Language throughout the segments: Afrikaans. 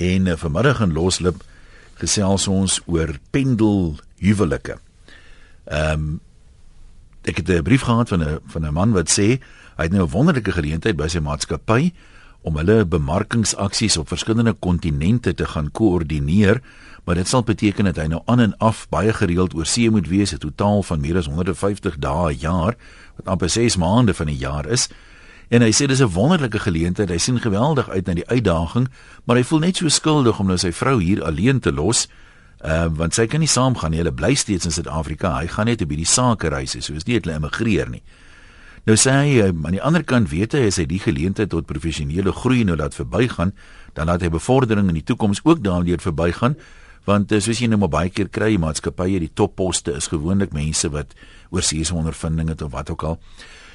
En uh, vanmiddag in Loslip gesels ons oor pendel huwelike. Ehm um, ek het 'n brief gehad van 'n van 'n man wat sê hy het nou 'n wonderlike geleentheid by sy maatskappy om hulle bemarkingsaksies op verskillende kontinente te gaan koördineer, maar dit sal beteken dat hy nou aan en af baie gereeld oor see moet wees, 'n totaal van meer as 150 dae 'n jaar, wat amper 6 maande van die jaar is. En hy sê dis 'n wonderlike geleentheid. Hy sien geweldig uit na die uitdaging, maar hy voel net so skuldig om nou sy vrou hier alleen te los. Uh want sy kan nie saamgaan nie. Hulle bly steeds in Suid-Afrika. Hy gaan net op hierdie sake reis, soos nie hulle immigreer nie. Nou sê hy eh, aan die ander kant weet hy as hy die geleentheid tot professionele groei nou laat verbygaan, dan laat hy bevordering in die toekoms ook daardeur verbygaan, want eh, soos jy nou maar baie keer kry, maatskappye die topposte is gewoonlik mense wat oorseese ondervinding het of wat ook al.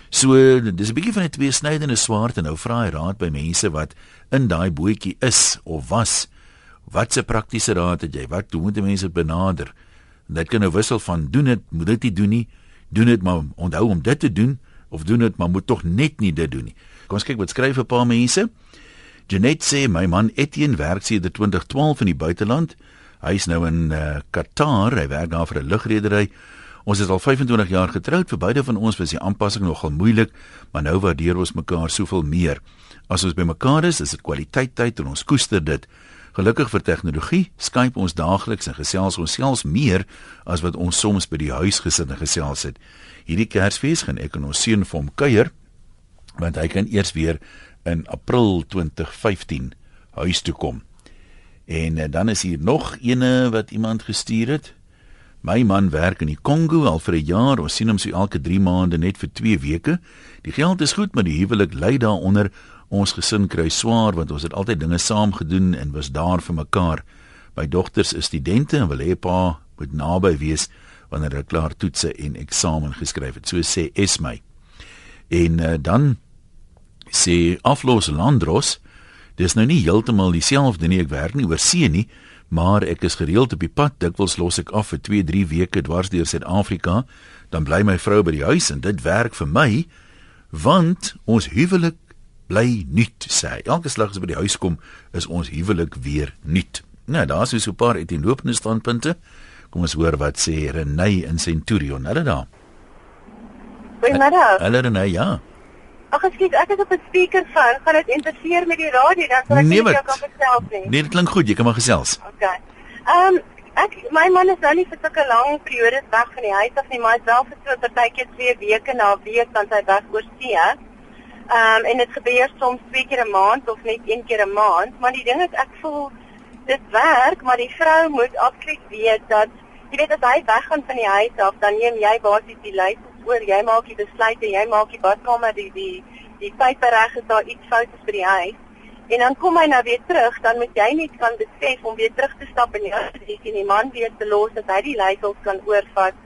So dis 'n bietjie van 'n tweesnydende swaard en nou vra hy raad by mense wat in daai bootjie is of was. Wat se praktiese raad het jy? Wat moet mense benader? Dit kan nou wissel van doen dit, moet dit nie doen nie. Doen dit maar onthou om dit te doen of doen dit maar moet tog net nie dit doen nie. Kom ons kyk wat skryf 'n paar mense. Janet sê my man Etienne werk sedert 2012 in die buiteland. Hy is nou in uh, Qatar. Hy werk daar vir 'n lugredery. Ons is al 25 jaar getroud. Vir beide van ons was die aanpassing nogal moeilik, maar nou waardeer ons mekaar soveel meer. As ons by mekaar is, is dit kwaliteit tyd en ons koester dit. Gelukkig vir tegnologie, Skype ons daagliks en gesels ons selfs meer as wat ons soms by die huisgesinne gesels het hierdie Kersfees gaan ek en ons seun vir hom kuier want hy kan eers weer in April 2015 huis toe kom. En uh, dan is hier nog ene wat iemand gestuur het. My man werk in die Kongo al vir 'n jaar. Ons sien hom so elke 3 maande net vir 2 weke. Die geld is goed, maar die huwelik lê daaronder. Ons gesin kry swaar want ons het altyd dinge saam gedoen en was daar vir mekaar. My dogters is studente en wil hê pa moet naby wees wanneer hy klaar toetse en eksamen geskryf het. So sê Esmy. En uh, dan sê aflos Landros, dis nou nie heeltemal dieselfde nie, ek werk nie oor see nie, maar ek is gereeld op die pad, dikwels los ek af vir 2, 3 weke dwars deur Suid-Afrika, dan bly my vrou by die huis en dit werk vir my want ons huwelik bly nuut sê. Elke slag as by die huis kom, is ons huwelik weer nuut. Nou, daar's so 'n paar etenlopende standpunte. Kom ons hoor wat sê Renay in Centurion. Hulle daar. Goeiemiddag. Hulle Renay, ja. Ag skiet, ek is op 'n speaker van, gaan dit interfereer met die radio dan sal ek nee, nie jou kan gesels nie. Nee, dit klink goed, jy kan maar gesels. Okay. Ehm um, ek my man is nou nie vir sulke lang periodes weg van die huis af nie, maar hy is wel vir so 'n partytjie 2 weke na 'n week dan hy weg oor see. Ehm um, en dit gebeur soms twee keer 'n maand of net een keer 'n maand, maar die ding is ek voel dit werk, maar die vrou moet absoluut weet dat jy weet as hy weggaan van die huis af, dan neem jy basies die leiers oor. Jy maak die besluite, jy maak die badkamer, die die die pype reg as daar iets fout is by die huis. En dan kom hy nou weer terug, dan moet jy net kan besef om weer terug te stap in die huis en die man weer te los dat hy die leiers kan oorvat.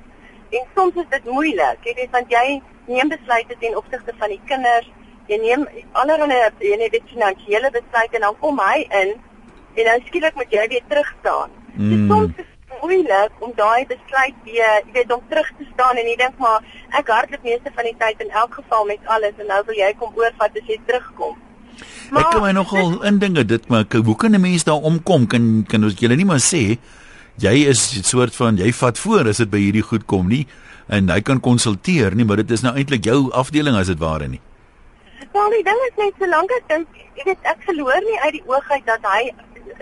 En soms is dit moeilik, jy weet want jy neem besluite ten opsigte van die kinders. Jy neem allerlei jy neem dit finansiële besluite en dan kom hy in en dan skielik moet jy weer terug staan. Mm. Soms is moeilik om daai besluit weer, jy weet, om terug te staan en jy dink maar ek hardloop meeste van die tyd in elk geval met alles en nou wil jy kom oorvat as jy terugkom. Maar ek kan my nogal indinge dit maar hoe kan 'n mens daar omkom? Kan kan ons julle nie maar sê jy is 'n soort van jy vat voor as dit by hierdie goed kom nie en hy kan konsulteer nie, maar dit is nou eintlik jou afdeling as dit ware nie. Wel, die ding is net solank ek dink, jy weet, ek verloor nie uit die oog uit dat hy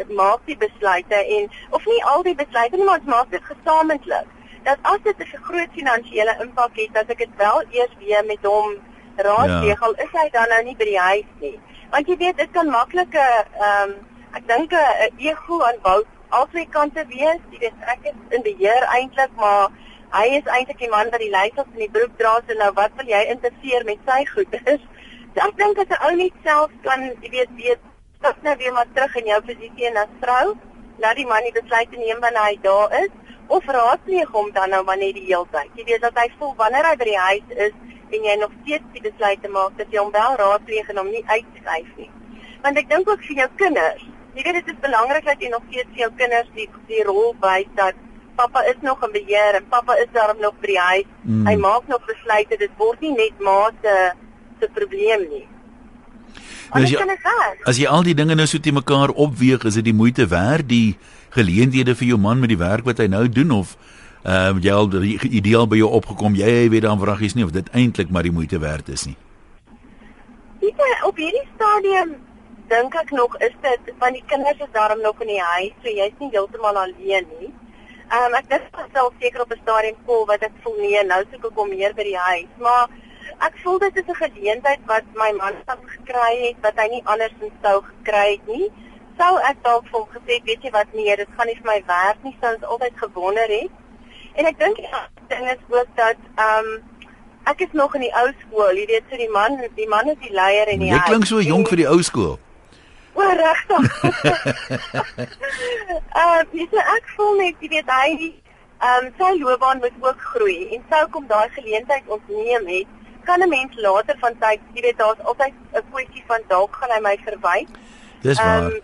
maak die besluite en of nie al die besluite nie maar ons maak dit gesamentlik. Dat as dit 'n groot finansiële impak het, dat ek dit wel eers weer met hom raadpleeg, ja. is hy dan nou nie by die huis nie. Want jy weet, dit kan maklike ehm um, ek dink 'n ego aan bou albei kante wees. Jy weet, ek is in beheer eintlik, maar hy is eintlik die man wat die leiers in die broek dra en nou wat wil jy interfereer met sy goed? so ek dink as 'n ou net self kan, jy weet, weet stap nou weer maar terug in jou posisie as vrou, laat die man die besluit neem wanneer hy daar is of raadpleeg hom dan nou maar net die hele tyd. Jy weet dat hy voel wanneer hy by die huis is en jy nog steeds die besluit te maak dat jy hom wel raadpleeg en hom nie uitskuif nie. Want ek dink ook vir jou kinders, jy weet dit is belangrik dat jy nog steeds vir jou kinders die die rol wys dat pappa is nog in beheer en pappa is daar om nog by die huis. Mm. Hy maak nog besluite, dit word nie net ma se se probleem nie. As jy as jy al die dinge nou so te mekaar opweeg, is dit die moeite werd die geleenthede vir jou man met die werk wat hy nou doen of ehm uh, jy al ideaal by jou opgekom jy weet dan vragies nie of dit eintlik maar die moeite werd is nie. Ek op hierdie stadium dink ek nog is dit want die kinders is daarom nog in die huis, so jy's nie heeltemal alleen nie. Ehm um, ek dink self seker op 'n stadium vol wat ek voel nee, nou soek ek kom meer by die huis, maar ek voel dit is 'n geleentheid wat my man het gekry het wat hy nie andersins sou gekry het nie. Sou ek dalk vir hom gesê, weet jy wat nee, dit gaan nie vir my werk nie, sou ons altyd gewonder het. En ek dink die ding is ook dat ehm um, ek is nog in die ou skool, jy weet, so die man, die man is die leier in die huis. Jy klink so jonk vir die ou skool. O, regtig. uh, dis ek voel net jy weet hy ehm um, sy loopbaan moet ook groei en sou kom daai geleentheid ontneem het, kan 'n mens later van tyd, jy weet, daar's altyd 'n kwessie van dalk gaan hy my verwyd. Dis waar. Um,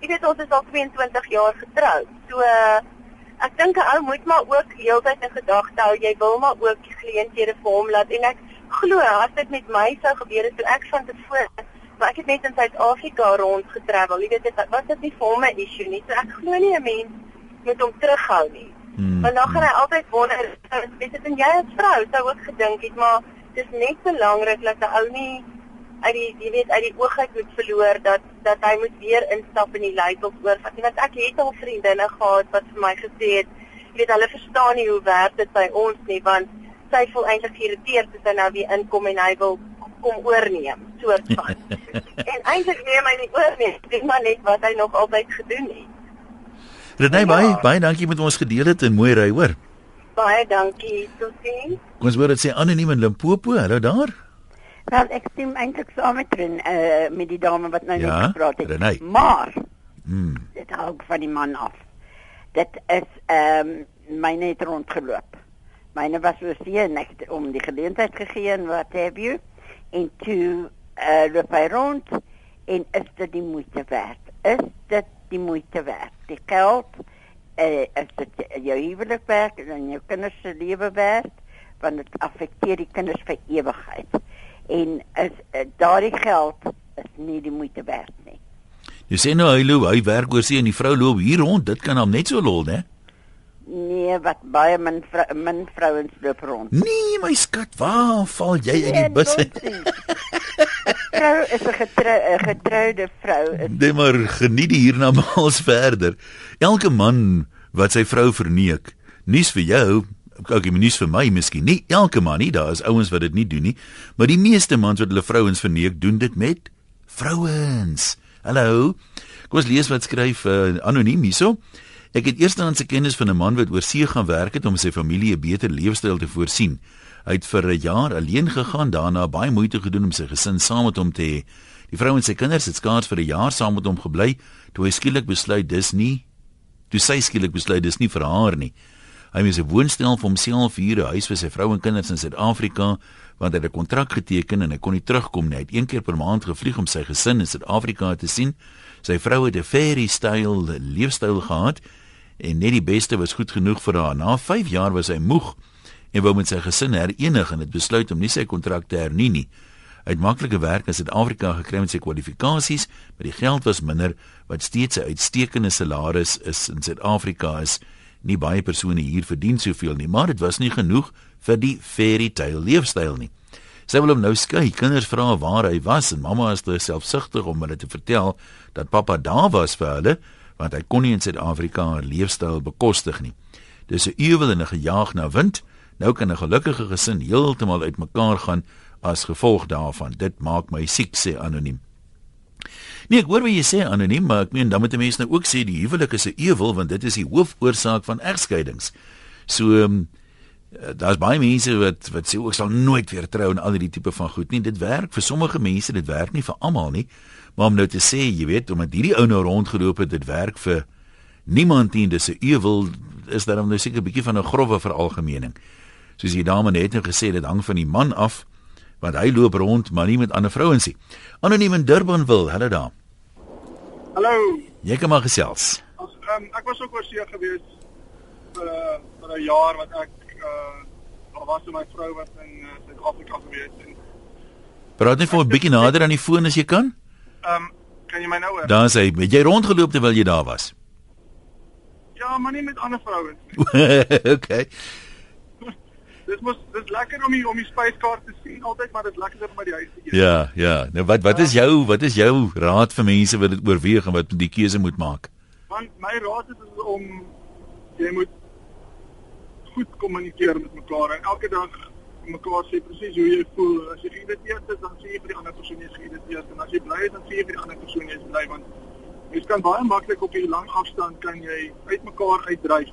jy weet ons is al 22 jaar getroud. So uh, ek dink 'n ou moet maar ook heeltyd in gedagte hou jy wil maar ook geleenthede vir hom laat en ek glo as dit met my sou gebeur het toe ek van tevore maar ek het net in Suid-Afrika rond getravel jy weet dit was dit nie vir hom 'n issue nie so ek glo nie 'n mens moet hom terughou nie hmm. want dan gaan hy altyd wonder weet dit en jy as vrou sou ook gedink het maar dis net belangrik dat 'n ou nie uit die jy weet uit die oog uit moet verloor dat dat hy moet weer instap in die leiers oorvat. Want ek het al vriendinne gehad wat vir my gesê het, jy weet hulle verstaan nie hoe werk dit by ons nie want sy voel eintlik geïrriteerd as hy nou weer inkom en hy wil kom oorneem soort van. en eintlik neem hy nie oorneem, dis maar net wat hy nog altyd gedoen het. Renée, ja. baie baie dankie met ons gedeel het en mooi ry, hoor. Baie dankie, totsiens. Kom ons hoor dit sê anoniem in Limpopo, hallo daar. Wel, ek stem eintlik saam met Ren, uh, met die dame wat nou ja, net gepraat het. Renai. Maar hmm. dit hou van die man af. Dit is ehm um, myne het rondgeloop. Myne was so seën net om die geleentheid gegee en wat heb jy? En toe uh loop hy rond en is dit die moeite werd? Is dit die moeite werd? Die geld uh, is dit jou huwelik werd en jou kinders se lewe werd? want dit affekteer die kinders vir ewigheid en is uh, daardie geld is nie die moeite werd nie. Jy sê nou hy loop, hy werk oor see en die vrou loop hier rond, dit kan hom net so lol, né? Nee, wat baie min vrou, min vrouens loop rond. Nee, my skat, waar val jy nee, uit die bus uit? vrou is 'n getrou, getroude vrou. Nee, maar geniet die hiernamaals verder. Elke man wat sy vrou verneek, nuus vir jou, ook die mens vir my miskien nie elke man nie daar is ouens wat dit nie doen nie maar die meeste mans wat hulle vrouens verneek doen dit met vrouens hallo kom ons lees wat skryf uh, anoniem hierso ek het eerstens 'n kennis van 'n man wat oor see gaan werk het om sy familie 'n beter leefstyl te voorsien hy het vir 'n jaar alleen gegaan daarna baie moeite gedoen om sy gesin saam met hom te hê die vrou en sy kinders het skaars vir 'n jaar saam met hom gebly toe hy skielik besluit dis nie toe sy skielik besluit dis nie vir haar nie Hy het 'n woonstel vir homself hier, 'n huis vir sy vrou en kinders in Suid-Afrika, want hy het 'n kontrak geteken en hy kon nie terugkom nie. Hy het een keer per maand gevlieg om sy gesin in Suid-Afrika te sien. Sy vrou het 'n fairy style leefstyl gehad en net die beste was goed genoeg vir haar. Na 5 jaar was hy moeg en wou met sy gesin herenig en het besluit om nie sy kontrak te hernie nie. Hy het maklike werk in Suid-Afrika gekry met sy kwalifikasies, maar die geld was minder wat steeds 'n uitstekende salaris is in Suid-Afrika is nie baie persone hier verdien soveel nie, maar dit was nie genoeg vir die fairy tale leefstyl nie. Sy wil hom nou skei. Kinders vra waar hy was en mamma is te selfsugtig om hulle te vertel dat pappa daar was vir hulle want hy kon nie in Suid-Afrika 'n leefstyl bekostig nie. Dis 'n ewel en 'n gejaag na wind. Nou kan 'n gelukkige gesin heeltemal uitmekaar gaan as gevolg daarvan. Dit maak my siek sê anoniem. Nee, ek hoor wat jy sê anoniem, maar ek meen dan moet mense nou ook sê die huwelik is 'n ewel want dit is die hoofoorsaak van egskeidings. So um, daar's baie mense wat wat sê ek sal nooit weer trou en al hierdie tipe van goed nie. Dit werk vir sommige mense, dit werk nie vir almal nie. Maar om nou te sê, jy weet, omdat hierdie ou nou rondgeloop het, dit werk vir niemand nie. Dis 'n ewel is daar nou seker 'n bietjie van 'n grove veralgemening. Soos die dame net nou gesê het, dit hang van die man af want hy loop rond maar nie met ander vrouens nie. Anoniem in Durban wil, hulle daar. Hallo. Jy kan maar gesels. As, um, ek was ook oor see gewees vir uh, vir 'n jaar wat ek uh daar was met my vrou wat in uh, Suid-Afrika gewees en Praat net vir 'n bietjie nader aan die foon as jy kan. Ehm um, kan jy my nou hoor? Daar sê jy rondgeloop terwyl jy daar was. Ja, maar nie met ander vrouens nie. okay. Dis mos dis lekker om die om die spyskaart te sien altyd, maar dit lekkerder om by die huis te eet. Ja, ja. Nou wat wat is jou wat is jou raad vir mense wat dit oorweeg en wat die keuse moet maak? Want my raad is om jy moet goed kommunikeer met mekaar en elke dag mekaar sê presies hoe jy voel. As jy geïrriteerd is, dan sê jy vir die ander persoon jy's geïrriteerd en as jy bly is, dan sê jy vir die ander persoon jy's bly want jy kan baie maklik op 'n lang afstand kan jy uitmekaar uitdryf.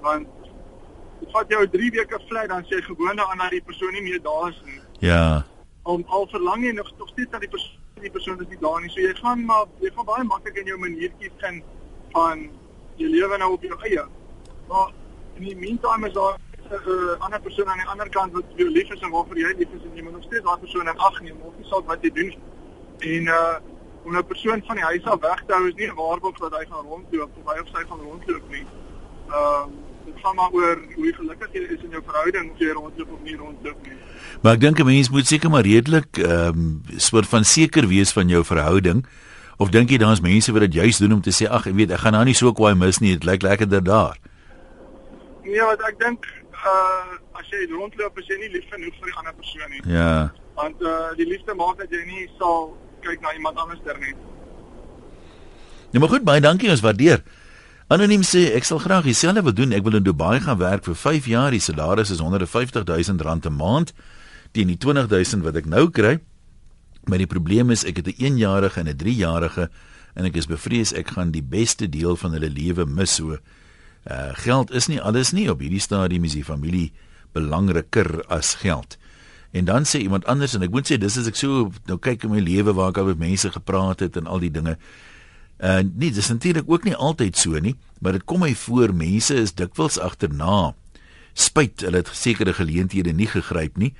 Want dit vat jou 3 weke vlei dan sê jy gewoonlik aan dat die persoon nie meer daar is nie. Ja. Om al verlang jy nog nog steeds dat die persoon die persoon is nie daar nie. So jy gaan maar jy gaan baie maklik in jou maniertjies vind van jy lewe nou op jou eie. Maar in die meantime is daar 'n uh, ander persoon aan die ander kant wat jou lief is en waarvoor jy lief is en jy moet nog steeds daai persoon in ag neem of nie saak wat jy doen. En uh om 'n persoon van die huis af weg te hou is nie 'n waarborg dat hy gaan rondloop of hy of sy gaan rondloop nie. Ehm uh, dit gaan maar oor hoe gelukkig jy is in jou verhouding of jy rondloop of nie rondloop nie. Maar ek dink 'n mens moet seker maar redelik ehm um, soort van seker wees van jou verhouding. Of dink jy daar's mense wat dit juis doen om te sê ag, ek weet, ek gaan nou nie so kwaai mis nie, dit lyk lekkerder daar. Ja, wat ek dink uh as jy rondloop as jy nie lief genoeg vir die ander persoon nie. Ja. Want uh die liefde maak dat jy nie sal kyk na iemand anders ter nie. Ja, maar goed, baie dankie, ons waardeer. Anoniem sê ek sal graag dieselfde wil doen. Ek wil in Dubai gaan werk vir 5 jaar. Die salaris is 150 000 rand 'n maand teen die 20 000 wat ek nou kry. Maar die probleem is ek het 'n 1-jarige en 'n 3-jarige en ek is bevrees ek gaan die beste deel van hulle lewe mis so. Uh geld is nie alles nie op hierdie stadium is die familie belangriker as geld. En dan sê iemand anders en ek moet sê dis as ek so nou kyk in my lewe waar ek al met mense gepraat het en al die dinge. Uh nee, dis natuurlik ook nie altyd so nie, maar dit kom my voor mense is dikwels agterna. Spyt hulle het sekere geleenthede nie gegryp nie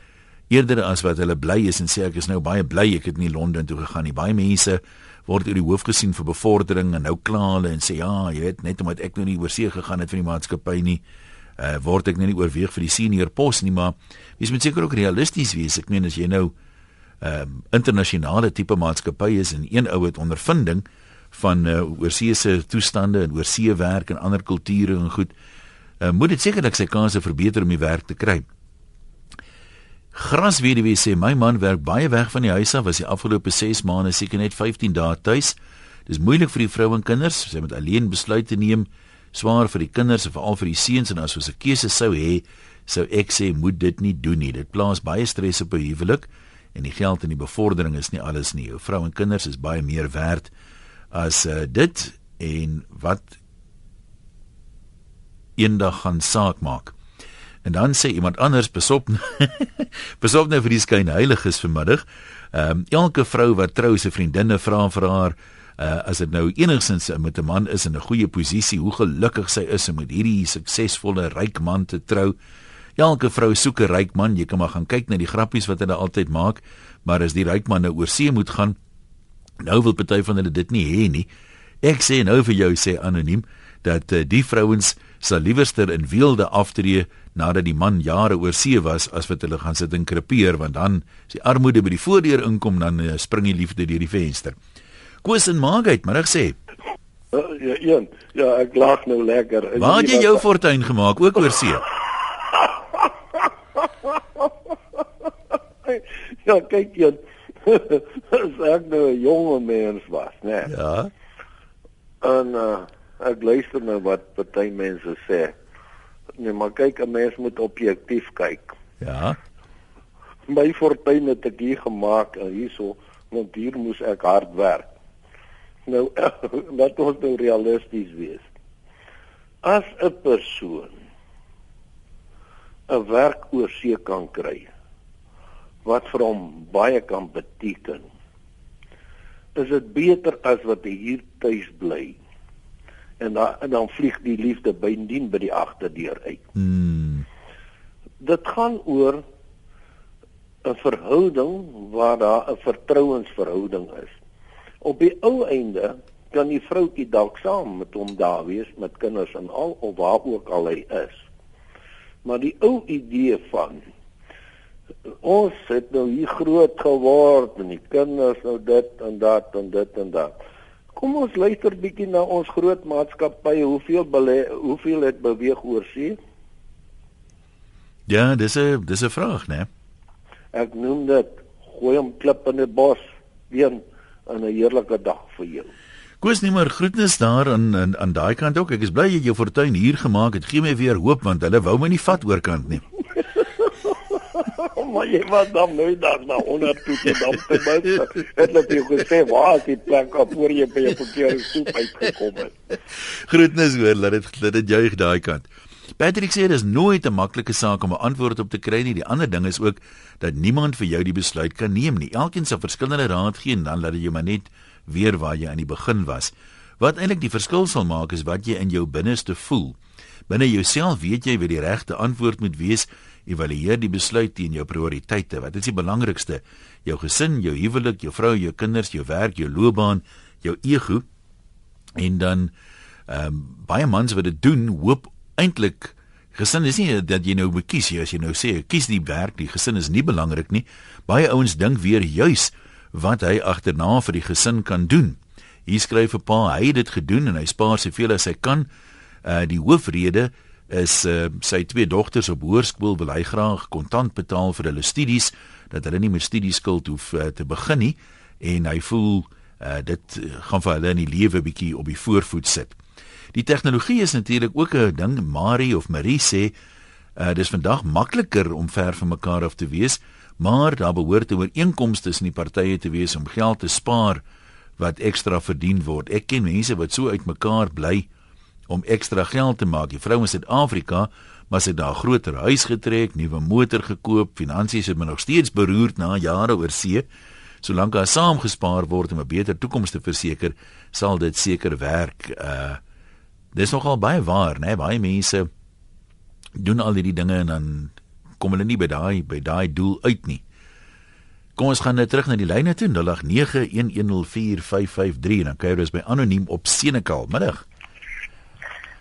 eerder as wat hulle bly is en sê ek is nou baie bly ek het nie Londen toe gegaan nie. Baie mense word oor die hoof gesien vir bevordering en nou kla hulle en sê ja, jy weet net omdat ek nou nie oor see gegaan het vir die maatskappy nie, uh, word ek nou nie oorweeg vir die senior pos nie, maar jy moet seker ook realisties wees. Ek meen as jy nou 'n uh, internasionale tipe maatskappy is en een ou het ondervinding van uh, oorseese toestande en oorsee werk en ander kulture en goed, uh, moet dit sekerlik sy kanse verbeter om die werk te kry. Grasweduwee sê my man werk baie weg van die huis af, was die afgelope 6 maande seker net 15 dae tuis. Dis moeilik vir die vrou en kinders, sy moet alleen besluite neem, swaar vir die kinders en veral vir die seuns en as ons 'n keuse sou hê, sou ek sê moet dit nie doen nie. Dit plaas baie stres op 'n huwelik en die geld en die bevordering is nie alles nie. Jou vrou en kinders is baie meer werd as uh, dit en wat eendag gaan saak maak. En dan sê iemand anders besop besop nou vir die skynheiliges vanmiddag. Ehm um, elke vrou wat trou se vriendinne vra vir haar uh, as dit nou enigsins met 'n man is in 'n goeie posisie, hoe gelukkig sy is om met hierdie suksesvolle ryk man te trou. Elke vrou soek 'n ryk man. Jy kan maar gaan kyk na die grappies wat hulle altyd maak, maar as die ryk man nou oor see moet gaan, nou wil party van hulle dit nie hê nie. Ek sê nou vir jou sê anoniem dat uh, die vrouens sal liewerster in weelde aftree nadat die man jare oor see was as wat hulle gaan sit en krepeer want dan as die armoede by die voordeur inkom dan uh, spring die liefde deur die venster. Koos en Margait, middag sê. Uh, ja, een. Ja, ek lag nou lekker. Waar het jy jou fortuin gemaak ook oor see? ja, kyk jy. Ek nou 'n jonge mens was, né? Nee. Ja. En uh, ek luister nou wat party mense sê. Nee, maar kyk, 'n mens moet objektief kyk. Ja. My fortuin het ek hier gemaak en hierso, want hier moes ek hard werk. Nou laat ons nou realisties wees. As 'n persoon 'n werk oor see kan kry wat vir hom baie kan beteken, is dit beter as wat hy hier tuis bly en dan en dan vlieg die liefde bydien by die agterdeur uit. Mm. Dit gaan oor 'n verhouding waar daar 'n vertrouensverhouding is. Op die ou einde kan die vroutjie dalk saam met hom daar wees met kinders en al of waar ook al hy is. Maar die ou idee van ons het nou hier groot geword en die kinders nou dit en dat en dit en dat. Kom ons luister bietjie na ons groot maatskappye, hoeveel belê, hoeveel het beweeg oor see? Ja, dis 'n dis 'n vraag, né? Ek noem dit gooi hom klip in 'n bos, een in 'n heerlike dag vir jou. Koos nie maar groetnis daar aan aan, aan daai kant ook. Ek is bly jy jou fortuin hier gemaak het. Gee my weer hoop want hulle wou my nie vat oorkant nie. maar jy was dan nou dag na onder toe te dan te buite. Het net jy gesê waar is die plek op voor jy by 'n verkeerde stoep uitgekom het. Groetnis hoor, laat dit laat dit juig daai kant. Patrick sê dis nooit 'n maklike saak om 'n antwoord op te kry nie. Die ander ding is ook dat niemand vir jou die besluit kan neem nie. Elkeen sal verskillende raad gee en dan laat jy maar net weer waar jy aan die begin was. Wat eintlik die verskil sal maak is wat jy in jou binneste voel. Binne jouself weet jy wat die regte antwoord moet wees evalueer die besluit teen jou prioriteite. Wat is die belangrikste? Jou gesin, jou huwelik, jou vrou, jou kinders, jou werk, jou loopbaan, jou ego. En dan ehm um, baie mans wat dit doen, hoop eintlik gesin is nie dat jy nou moet kies jy as jy nou sê kies die werk, die gesin is nie belangrik nie. Baie ouens dink weer juis wat hy agterna vir die gesin kan doen. Hier skryf 'n pa, hy het dit gedoen en hy spaar soveel as hy kan. Uh die hoofrede is uh, sy twee dogters op hoërskool wil hy graag kontant betaal vir hulle studies dat hulle nie met studieskuld hoef uh, te begin nie en hy voel uh, dit gaan vir hulle in die lewe bietjie op die voorvoet sit. Die tegnologie is natuurlik ook 'n ding Marie of Marie sê uh, dis vandag makliker om ver van mekaar af te wees maar daar behoort 'n ooreenkoms tussen die partye te wees om geld te spaar wat ekstra verdien word. Ek ken mense wat so uitmekaar bly om ekstra geld te maak. Die vrou in Suid-Afrika, maar sy het daar groter huis getrek, nuwe motor gekoop, finansies het my nog steeds beroerd na jare oor see. Solank daar saamgespaar word om 'n beter toekoms te verseker, sal dit seker werk. Uh dis nogal baie waar, né? Nee? Baie mense doen al hierdie dinge en dan kom hulle nie by daai by daai doel uit nie. Kom ons gaan net terug na die lyne toe 0891104553 en dan jy dus by anoniem op Senekal middag.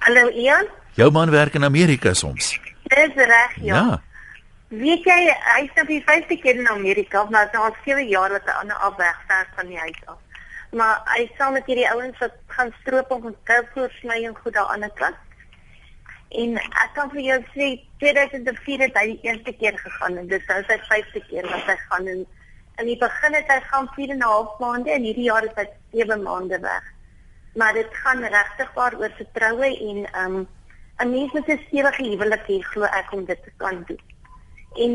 Hallo Ian. Jou man werk in Amerika soms. Dis reg, ja. Ja. Weet jy, hy is nou die vyfde keer in Amerika, maar dit is al 7 jaar wat hy aan 'n afweg ver van die huis af. Maar hy saam met hierdie ouens wat gaan stroop om koupvoorsny en goed daar aan die kant. En ek kan vir jou sê 2004 het hy die eerste keer gegaan en dis nou sy vyfde keer wat hy gaan en in die begin het hy gaan 4 en 'n half maande en hierdie jaar is hy 7 maande weg maar dit gaan regtig waar oor vertroue en ehm um, 'n mens moet 'n stewige huwelik hê glo ek om dit te kan doen. En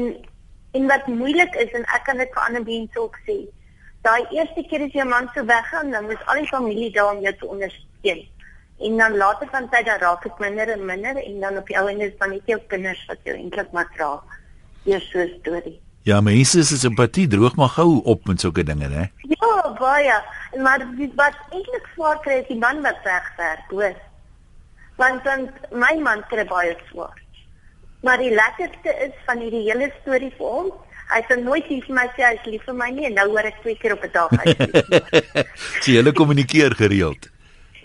en wat moeilik is en ek kan dit vir ander mense ook sê, daai eerste keer as jou man so weggaan, dan moet al die familie daar om jou te ondersteun. En dan later van tyd dan raak dit minder en minder en dan op die ou einde is dan net jou kinders wat jou eintlik maar dra. Eers so 'n storie. Ja, mense se simpatie droog maar gou op met sulke dinge, hè? Ja, baie. Maar dis wat eintlik swaar kry is die man wat wegwerk, hoor. Want dan my man kry baie swaar. Maar die lekkerste is van hierdie hele storie vir hom, hy het nooit iets vir my sê hy's lief vir my nie en nou hoor ek twee keer op 'n dag hy. Sy hulle kommunikeer gereeld.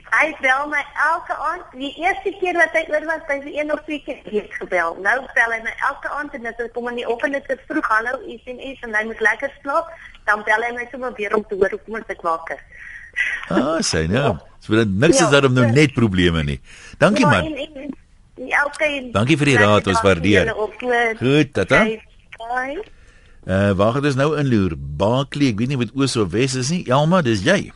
Hy bel my elke aand. Die eerste keer wat hy oor was, hy se een of twee keer weer gebel. Nou bel hy my elke aand en dit kom in die oggend dit is vroeg hallo SMS en hy moet lekker slaap, dan bel hy my sommer weer om te hoor hoe kom ek wakker. Ah, sê nou. So dit niks ja, is daarom nou net probleme nie. Dankie ja, man. En, en, ja, okay. Dankie vir die raad, ons waardeer. Goed, tata. Bye. Uh, waar gaan ons nou inloer? Baaklie, ek weet nie wat oos of wes is nie. Elma, dis jy.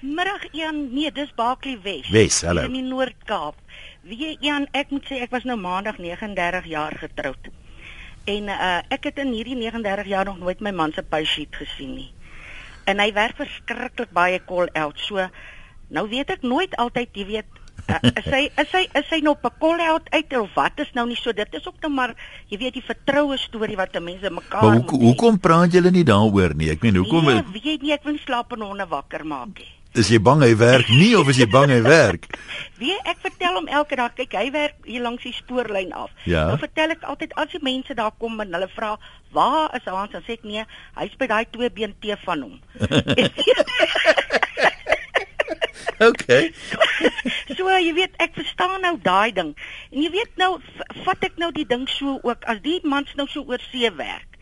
Middag Ian, nee, dis Baaklie Wes. Wes, hallo. In die Noord-Kaap. Wie Ian, ek moet sê ek was nou maandag 39 jaar getroud. En uh ek het in hierdie 39 jaar nog nooit my man se paysheet gesien nie. En hy werk verskriklik baie call out. So nou weet ek nooit altyd, jy weet, uh, is hy is hy is hy nog op 'n call out uit of wat is nou nie so dit is ook nou maar jy weet die vertroue storie wat mense mekaar Maar hoe hoekom praat julle nie daaroor nie ek meen hoekom Ja weet nie ek wil slaap en honde wakker maak nie Is jy bang hy werk nie of is jy bang hy werk? Wie ek vertel hom elke dag kyk hy werk hier langs die spoorlyn af. Ja. Dan vertel ek altyd as die mense daar kom en hulle vra waar is Hans dan sê ek nee, hy's by daai twee been tee van hom. okay. So, so jy weet ek verstaan nou daai ding. En jy weet nou vat ek nou die ding so ook as die mans nou so oor see werk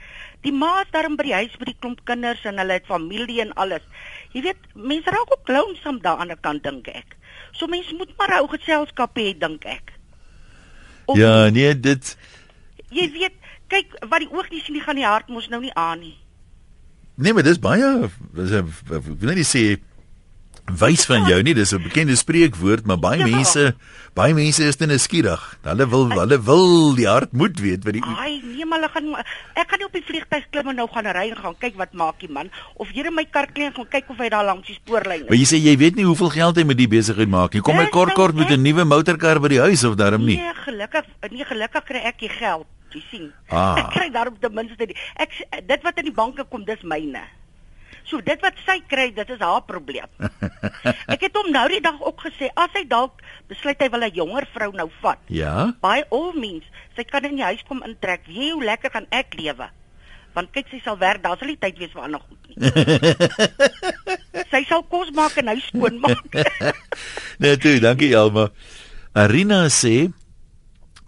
Die ma is daar by die huis by die klomp kinders en hulle het familie en alles. Jy weet, mense raak ook daar aan die kant dink ek. So mense moet maar ou geselskap hê dink ek. Of, Ja, nee, dit Jy weet, kyk wat die oog nie sien, nie gaan die hart mos nou nie aan nie. nee, maar dis baie dis 'n ek wil net sê wys van jou nie, dis 'n bekende spreekwoord, maar baie Ja. mense baie mense is net skieurig. Hulle wil hulle wil die hart moet weet wat die Ai, nee maar hulle gaan ek gaan nie op die vliegtuig klim en nou gaan ry en gaan kyk wat maak die man of jy in my kar klim gaan kyk of hy daar langs die spoorlyn Maar is. jy sê jy weet nie hoeveel geld hy met die besigheid maak nie. Kom hy kort nou kort met 'n nuwe motorkar by die huis of daarom nie. Nee, gelukkig nee gelukkig kry ek die geld, jy sien. Ah. Ek kry daarop ten minste die ek dit wat in die banke kom, dis myne. So dit wat sy kry, dit is haar probleem. ek het hom nou die dag ook gesê as hy dalk besluit hy wil 'n jonger vrou nou vat. Ja. By all means, sy kan in die huis kom intrek. Weet jy hoe lekker gaan ek lewe? Want kyk sy sal werk, daar sal nie tyd wees vir ander goed nie. sy sal kos maak en huis skoon maak. Nee, toe, dankie Elma. Arina sê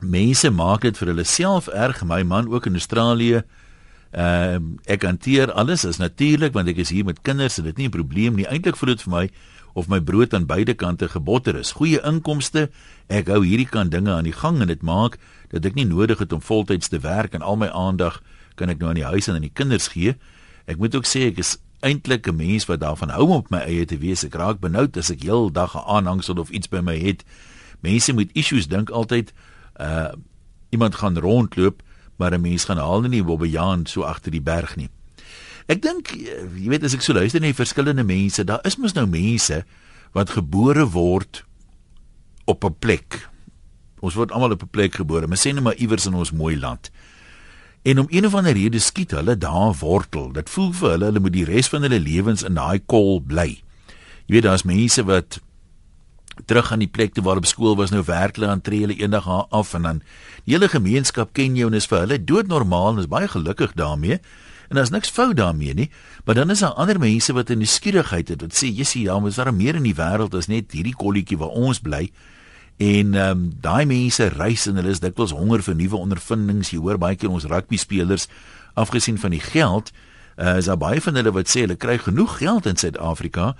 mense maak dit vir hulle self erg. My man ook in Australië. Ehm uh, ek hanteer alles as natuurlik want ek is hier met kinders en dit nie 'n probleem nie. Eintlik voel dit vir my of my brood aan beide kante gebotter is. Goeie inkomste. Ek hou hierdie kan dinge aan die gang en dit maak dat ek nie nodig het om voltyds te werk en al my aandag kan ek nou aan die huis en aan die kinders gee. Ek moet ook sê ek is eintlik 'n mens wat daarvan hou om op my eie te wees. Ek raak benoud as ek heel dag 'n aanhangsel of iets by my het. Mense met issues dink altyd uh iemand gaan rondloop, maar 'n mens gaan haal nie Bobbejaan so agter die berg nie. Ek dink eh, jy weet as ek so luister na die verskillende mense, daar is mos nou mense wat gebore word op 'n plek. Ons word almal op 'n plek gebore, maar sê net maar iewers in ons mooi land. En om een of ander rede skiet hulle daar wortel. Dit voel vir hulle hulle moet die res van hulle lewens in daai kol bly. Jy weet daar's mense wat terug aan die plek toe waar op skool was nou werk hulle aan tree hulle eendag haar af en dan die hele gemeenskap ken jou en is vir hulle doodnormaal en is baie gelukkig daarmee. En daar's niks fout daarmee nie, maar dan is daar ander mense wat in die skierigheid het wat sê jissie ja, is daar meer in die wêreld as net hierdie kolletjie waar ons bly. En ehm um, daai mense reis en hulle is dikwels honger vir nuwe ondervindings. Jy hoor baie keer ons rugby spelers afgesien van die geld, uh, is daar baie van hulle wat sê hulle kry genoeg geld in Suid-Afrika,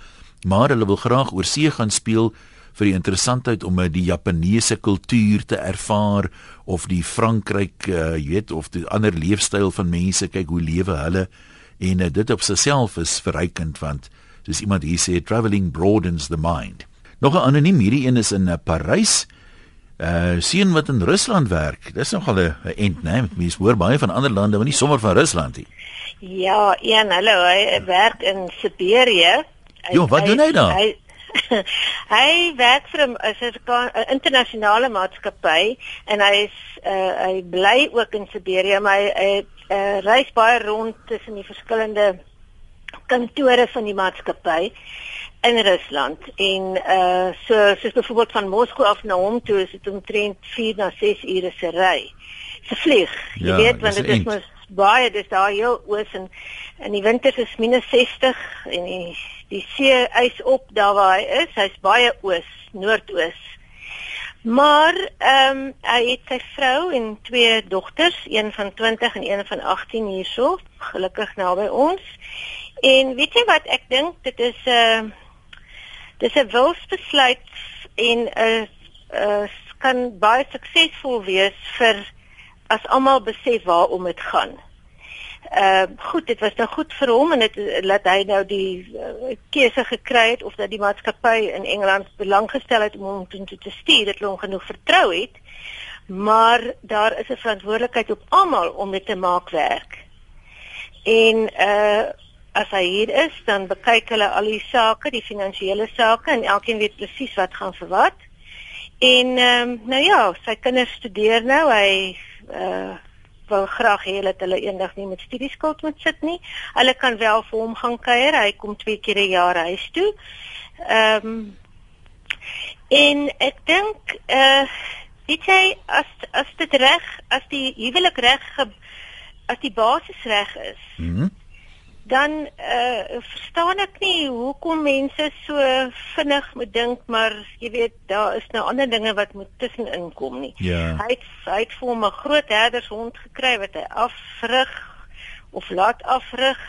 maar hulle wil graag oor see gaan speel vir die interessantheid om die Japaneese kultuur te ervaar of die Frankryk, uh, jy weet, of die ander leefstyl van mense, kyk hoe lewe hulle en uh, dit op sigself is verrykend want soos iemand hier sê travelling broadens the mind. Nog 'n anoniem hierdie een is in uh, Parys. Uh sien wat in Rusland werk. Dis nogal 'n ent, né? Mense hoor baie van ander lande, maar nie sommer van Rusland nie. Ja, Ian, hallo, hy werk in Siberië. Hy- Jo, wat doen hy daar? Hy, hy werk vir 'n Suid-Afrika- 'n internasionale maatskappy en hy is uh, hy bly ook in Siberië, maar hy, hy uh, reis baie rond tussen die verskillende kantore van die maatskappy in Rusland en uh so soos byvoorbeeld van Moskou af na hom toe is dit omtrent 4 na 6 ure se ry. Se vlieg. Jy Ja, weet want dis dit is mos baie dis daar heel oos en in die winters is minus 60 en die die see ys op daar waar hy is. Hy's baie oos, noordoos. Maar ehm um, hy het sy vrou en twee dogters, een van 20 en een van 18 hierso, gelukkig naby ons. En weet jy wat ek dink dit is 'n uh, dis 'n wilsbesluit en 'n uh, uh, kan baie suksesvol wees vir as almal besef waarom dit gaan. Uh, goed, dit was nou goed vir hom en dit laat hy nou die uh, keuse gekry het of dat die maatskappy in Engeland belang gestel het om hom toe te stuur, dat hulle hom genoeg vertrou het. Maar daar is 'n verantwoordelikheid op almal om dit te maak werk. En uh as hy hier is, dan bekyk hulle al die sake, die finansiële sake en elkeen weet presies wat gaan vir wat. En ehm um, nou ja, sy kinders studeer nou. Hy uh wil graag hê dat hulle eendag nie met studieskuld moet sit nie. Hulle kan wel vir hom gaan kuier. Hy kom twee keer 'n jaar huis toe. Ehm um, en ek dink uh weet jy as as dit reg, as die huwelik reg as die basis reg is, Mhm. Dan uh verstaan ek nie hoekom mense so vinnig moet dink maar jy weet daar is nou ander dinge wat moet tussenin kom nie. Ja. Hy het hy het vir hom 'n groot herdershond gekry wat hy afrig of laat afrig.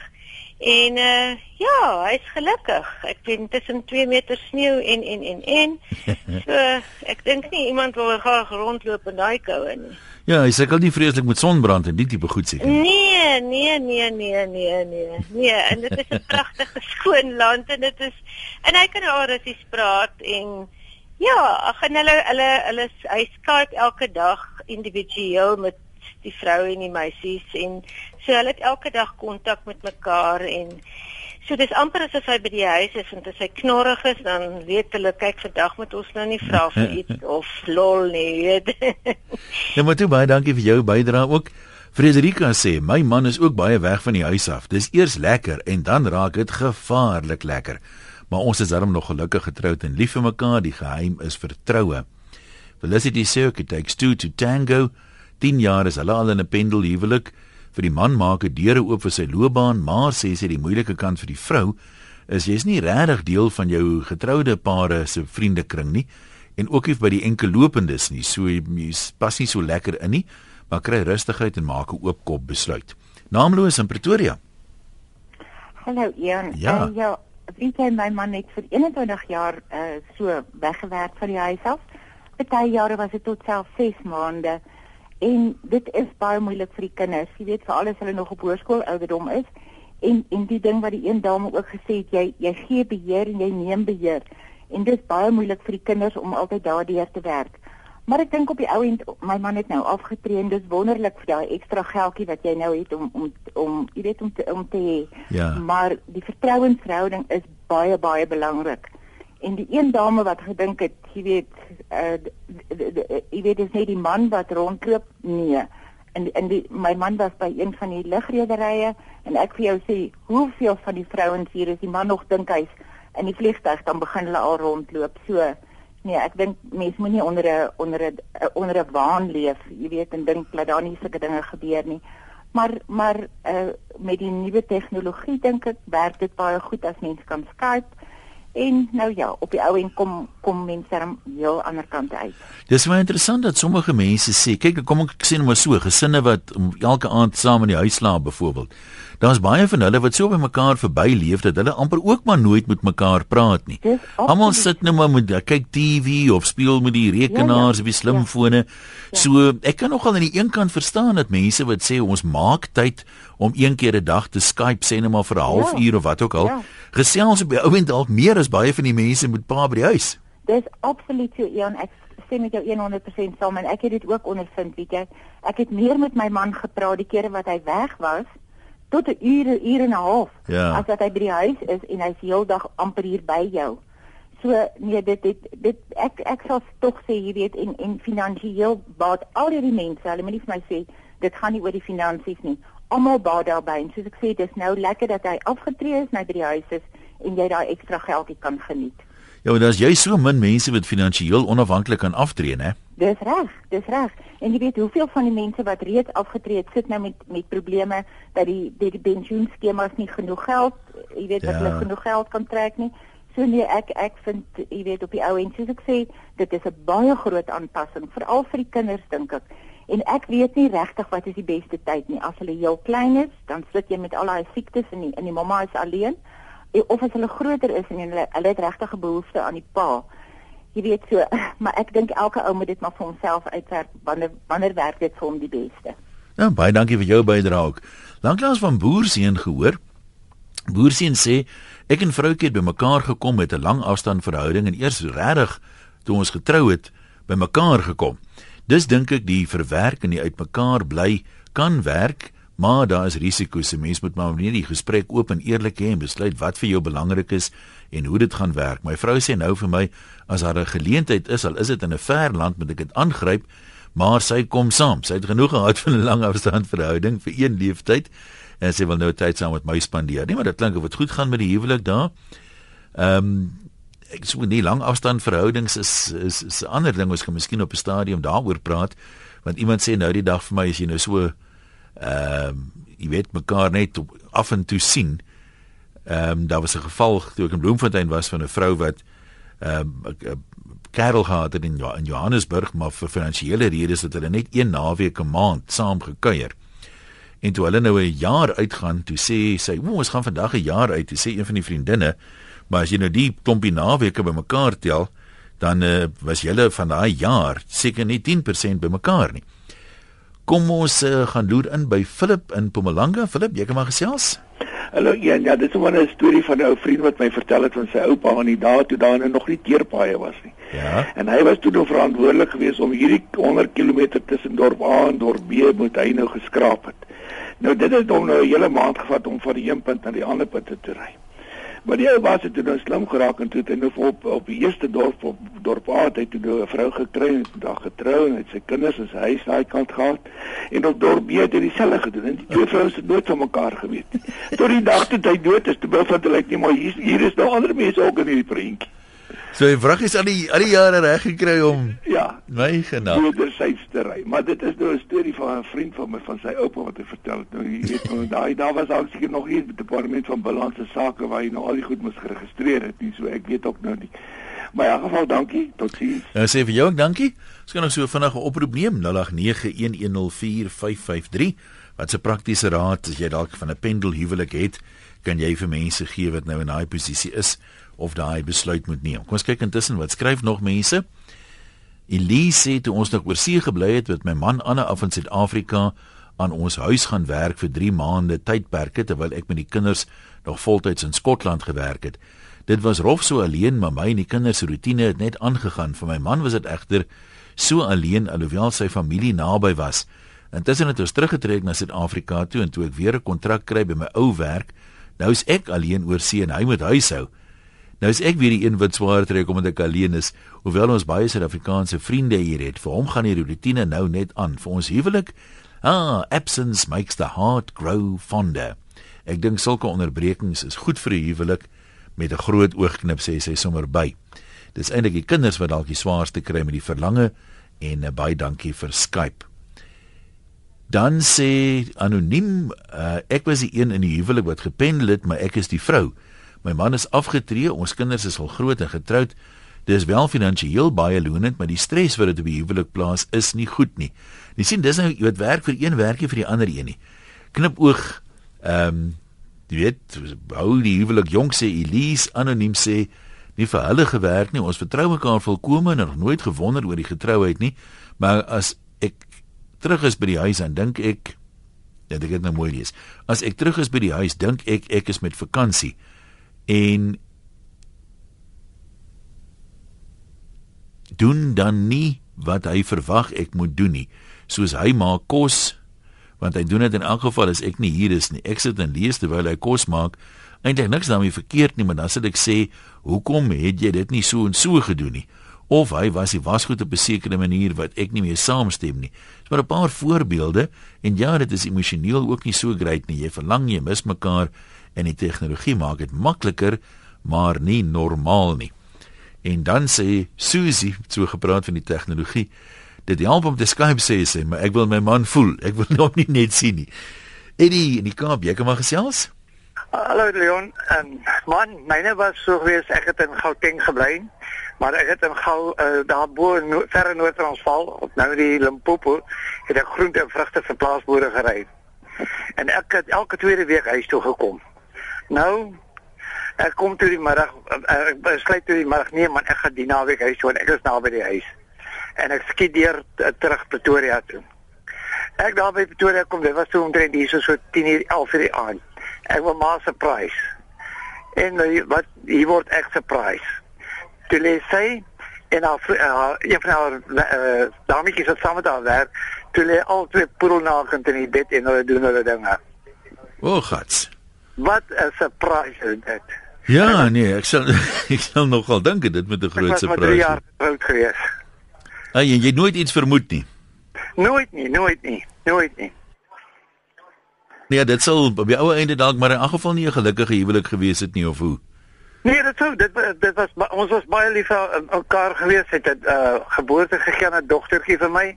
En uh ja, hy's gelukkig. Ek weet tussen 2 meter sneeu en en en en. So ek dink nie iemand wil graag rondloop in daai koue nie. Ja, hy sukkel nie vreeslik met sonbrand en die tipe goed seker. Nee, nee, nee, nee, nee, nee. Nee, en dit is 'n pragtige skoon land en dit is en hy kan oor Russies praat en ja, ag en hulle hulle hulle hy Skype elke dag individueel met die vroue en die meisies en so hulle het elke dag kontak met mekaar en So dis amper asof hy by die huis is en as hy knorrig is dan weet hulle kyk vandag moet ons nou nie vra vir iets of lol nie, weet. ja, maar toe baie dankie vir jou bydrae ook. Frederika sê my man is ook baie weg van die huis af. Dis eers lekker en dan raak dit gevaarlik lekker. Maar ons is darm nog gelukkig getroud en lief vir mekaar. Die geheim is vertroue. Felicity sê it takes two to tango. 10 jaar is hulle al in 'n pendelhuwelik vir die man maak 'n deure oop vir sy loopbaan, maar sê sy die moeilike kant vir die vrou is jy's nie regtig deel van jou getroude pare se vriendekring nie en ook nie by die enkel lopendes nie. So jy pas nie so lekker in nie, maar kry rustigheid en maak 'n oop kop besluit. Naamloos in Pretoria. Hallo Ian. Ja. Uh, ja, wie ken my man net vir 21 jaar uh, so weggewerk van die huis af. Party jare was dit tot self 6 maande. En dit is baie moeilik vir die kinders. Jy weet veral as hulle nog op hoërskool ouderdom is. En en die ding wat die een dame ook gesê het, jy jy gee beheer en jy neem beheer. En dit is baie moeilik vir die kinders om altyd daardeur te werk. Maar ek dink op die ou end my man het nou afgetree en dis wonderlik vir daai ekstra geldjie wat jy nou het om om om jy weet om te om te hê. Ja. Maar die vertrouensverhouding is baie baie belangrik. En die een dame wat gedink het, jy weet, uh jy weet dis net die man wat rondloop, nee. En en die my man was by een van die lugrederye en ek vir jou sê, hoeveel van die vrouens hier is die man nog dink hy's in die vliegtuig dan begin hulle al rondloop. So nee, ek dink mense moenie onder 'n onder 'n onder 'n waan leef, jy weet, en dink dat daar nie sulke dinge gebeur nie. Maar maar uh met die nuwe tegnologie dink ek werk dit baie goed as mens kan Skype En nou ja, op die ou en kom kom mense dan heel ander kant uit. Dis baie interessant dat sommige mense sê, kyk, kom ek sê nou maar so, gesinne wat elke aand saam in die huis slaap byvoorbeeld. Daar's baie van hulle wat so by mekaar verbyleef dat hulle amper ook maar nooit met mekaar praat nie. Almal sit net maar met kyk TV of speel met die rekenaars ja, ja, of die slimfone. Ja. So ek kan nogal aan die een kant verstaan dat mense wat sê ons maak tyd om een keer 'n dag te Skype sê net maar vir 'n halfuur ja. of wat ook al. Ja. Gesels op die ou end dalk meer as baie van die mense met pa by die huis. Dis absoluut so Ian, ek stem met jou 100% saam en ek het dit ook ondervind, weet jy. Ek het meer met my man gepraat die kere wat hy weg was tot 'n uur, uur en 'n half. Ja. As wat hy by die huis is en hy's heeldag amper hier by jou. So nee, dit dit dit ek ek sal tog sê jy weet en en finansiëel baat al hierdie mense, hulle moet nie vir my sê dit gaan nie oor die finansies nie almal baat daarbey en soos ek sê dis nou lekker dat hy afgetree is nou by die huis is en jy daai ekstra geldjie kan geniet. Ja, maar daar's jy so min mense wat finansiëel onafhanklik kan aftree, né? Dis reg, dis reg. En jy weet hoeveel van die mense wat reeds afgetree het, sit nou met met probleme dat die die, die pensioenskemas nie genoeg geld, jy weet ja. dat hulle genoeg geld kan trek nie. So nee, ek ek vind jy weet op die ou en soos ek sê, dit is 'n baie groot aanpassing veral vir die kinders dink ek. En ek weet nie regtig wat is die beste tyd nie. As hulle heel klein is, dan sit jy met al daai siektes en die, en die mamma is alleen. Of as hulle groter is en hulle hulle het regtig 'n behoefte aan die pa. Jy weet so, maar ek dink elke ou moet dit maar vir homself uitwerk wanneer wanneer werk dit vir hom die beste. Ja, baie dankie vir jou bydrae ook. Lanklaas van Boerseën gehoor. Boerseën sê ek en vroutjie het bymekaar gekom met 'n lang afstand verhouding en eers regtig toe ons getrou het bymekaar gekom. Dis dink ek die verwerk en die uitmekaar bly kan werk, maar daar is risiko's. 'n Mens moet maar net die gesprek oop en eerlik hê en besluit wat vir jou belangrik is en hoe dit gaan werk. My vrou sê nou vir my as daar 'n geleentheid is, al is dit in 'n ver land, moet ek dit aangryp, maar sy kom saam. Sy het genoeg gehad van 'n lang afstand verhouding vir een leeftyd en sy wil nou tyd saam met my spandeer. Nee, maar dit klink of dit goed gaan met die huwelik daar. Ehm um, ek sê nie lang afstand verhoudings is is, is 'n ander ding ons kan miskien op 'n stadium daaroor praat want iemand sê nou die dag vir my as jy nou so ehm um, jy weet mekaar net af en toe sien ehm um, daar was 'n geval toe ek in Bloemfontein was van 'n vrou wat ehm um, kerel gehad het in in Johannesburg maar vir finansiële redes het hulle net een naweek 'n maand saam gekuier. En toe hulle nou 'n jaar uitgaan, toe sê sy, "O, ons gaan vandag 'n jaar uit," toe sê een van die vriendinne, "Maar as jy nou die klompie naweke bymekaar tel, dan uh, was julle van daai jaar seker nie 10% bymekaar nie." Kom ons uh, gaan loer in by Philip in Mpumalanga. Philip, jy kan maar gesels. Hallo ja, ja, dit is 'n storie van 'n ou vriend wat my vertel het van sy oupa aan die dae toe daar nog nie teerpaaie was nie. Ja. En hy was toe nou verantwoordelik geweest om hierdie 100 km tussen dorp A en dorp B moet hy nou geskraap het. Nou dit het hom nou 'n hele maand gevat om van die een punt na die ander punt te ry. Maar die ou was het nou slim geraak en toe het hy nou op op die eerste dorp op dorp A het hy toe nou 'n vrou gekry en dag getrou en het sy kinders en sy huis daai kant gehad en op dorp B het hy dieselfde gedoen en die twee vrouens het nooit van mekaar geweet. Tot die dag toe hy dood is, toe bevind hulle net nie maar hier hier is nou ander mense ook in hierdie prentjie. So hy vrag is al die al die jare reg gekry om Ja, my genade. wederzijds te ry. Maar dit is nou 'n storie van 'n vriend van my van sy oupa wat hy vertel het. Nou jy weet nou daai daar was al seker nog hier by die departement van balanse sake waar hy nou al die goed moes geregistreer het nie. So ek weet ook nou nie. Maar in elk geval dankie. Totsiens. Nou sê vir jou ook dankie. Ons kan nog so vinnig 'n oproep neem 0891104553. Wat 'n praktiese raad as jy dalk van 'n pendelhuwelik het, kan jy vir mense gee wat nou in daai posisie is of daai besluit moet neem. Kom ons kyk intussen wat skryf nog mense. Elise sê toe ons nog oor see gebly het met my man Anna af in Suid-Afrika aan ons huis gaan werk vir 3 maande tydperke terwyl ek met die kinders nog voltyds in Skotland gewerk het. Dit was rof so alleen, maar my en die kinders se rotine het net aangegaan. Vir my man was dit egter so alleen alhoewel sy familie naby was. Intussen het ons teruggetrek na Suid-Afrika toe en toe ek weer 'n kontrak kry by my ou werk, nou is ek alleen oor see en hy moet huishou. Nou is ek weer die een wat swaar trek omdat ek alleen is, hoewel ons baie Suid-Afrikaanse vriende hier het. Vir hom gaan die rotine nou net aan. Vir ons huwelik, ah, absence makes the heart grow fonder. Ek dink sulke onderbrekings is goed vir 'n huwelik met 'n groot oogknip sê sy sommer by. Dis eintlik die kinders wat dalk die swaarste kry met die verlange en uh, baie dankie vir Skype. Dan sê anoniem, uh, ek was die een in die huwelik wat gependel het, maar ek is die vrou. My man is afgetree, ons kinders is al groot en getroud. Dis wel finansiëel baie lonend, maar die stres wat dit op die huwelik plaas is nie goed nie. Jy sien, dis nou wat werk vir een werkie vir die ander een nie. Knipoog ehm um, jy weet, hou die huwelik jonk sê Elise anoniem sê nie vir hulle gewerk nie. Ons vertrou mekaar volkome en nog nooit gewonder oor die getrouheid nie. Maar as terug is by die huis en dink ek ja, dit het nou mooi lees. As ek terug is by die huis, dink ek ek is met vakansie en doen dan nie wat hy verwag ek moet doen nie. Soos hy maak kos want hy doen dit in elk geval as ek nie hier is nie. Ek sit en lees terwyl hy kos maak. Eintlik niks daarmee verkeerd nie, maar dan sê ek sê, "Hoekom het jy dit nie so en so gedoen nie?" Of hy was die wasgoed op 'n sekere manier wat ek nie mee saamstem nie. Dis maar 'n paar voorbeelde en ja, dit is emosioneel ook nie so great nie. Jy verlang jy mis mekaar en die tegnologie maak dit makliker, maar nie normaal nie. En dan sê Susie so gepraat van die tegnologie. Dit help om te Skype sê sy, maar ek wil my man voel. Ek wil hom nie net sien nie. Eddie in die Kaap, jy kan maar gesels. Hallo Leon, um, man, myne was so gewees ek het in Gauteng gebly, maar ek het in Gau uh, daar bo in no verre Noord-Transvaal, op nou die Limpopo, het ek groente en vrugte vir plaasboere gery. En ek het elke tweede week huis toe gekom. Nou ek kom toe die middag uh, ek besluit toe die middag nee man, ek gaan die naweek huis toe en ek is naby die huis. En ek skiet deur uh, terug Pretoria toe. Ek daar by Pretoria kom, dit was toe omtrent hier so 10:00 11:00 die aand. Ek wil maar surprise. En nou, wat hier word ek surprise. Toe lê sy en haar uh, een van haar uh, dametjies wat saam met haar werk, toe lê al twee poedelnakend in die bed en hulle doen hulle dinge. O, oh, gats. Wat 'n surprise is dit. Ja, nee, ek sal ek sal nogal dink dit met 'n groot surprise. Ek was maar 3 jaar oud gewees. Ag, jy het nooit iets vermoed nie. Nooit nie, nooit nie, nooit nie. Nee, dit sal op die ou einde dalk maar in elk geval nie 'n gelukkige huwelik gewees het nie of hoe. Nee, dit sou dit dit was ons was baie lief vir mekaar gewees het 'n uh, geboorte gegee aan 'n dogtertjie vir my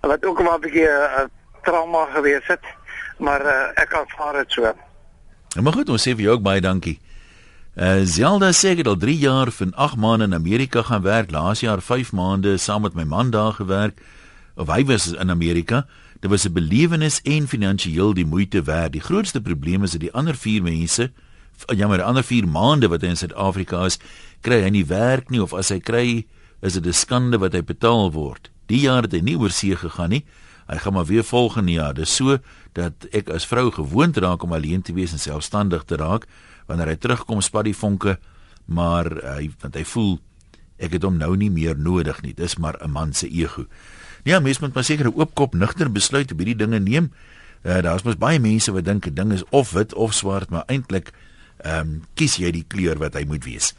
wat ook maar 'n bietjie 'n uh, trauma gewees het, maar uh, ek aanvaar dit so. Ja, maar goed, ons sê vir jou ook baie dankie. Uh Zelda sê ek het al 3 jaar van 8 maande in Amerika gaan werk, laas jaar 5 maande saam met my man daar gewerk. Of hy was in Amerika. Dit was 'n belewenis en finansiëel die moeite werd. Die grootste probleem is dat die ander 4 mense, jammer, ander 4 maande wat hy in Suid-Afrika is, kry hy nie werk nie of as hy kry, is dit 'n skande wat hy betaal word. Die jaar het hy nie oor see gegaan nie. Hy gaan maar weer volgende jaar. Dis so dat ek as vrou gewoond raak om alleen te wees en selfstandig te raak. Wanneer hy terugkom, spat die vonke, maar hy want hy voel ek het hom nou nie meer nodig nie. Dis maar 'n man se ego. Ja, mens moet maar seker 'n oopkop nigter besluit op hierdie dinge neem. Uh, Daar's mos baie mense wat dink 'n ding is of wit of swart, maar eintlik ehm um, kies jy die kleur wat hy moet wees.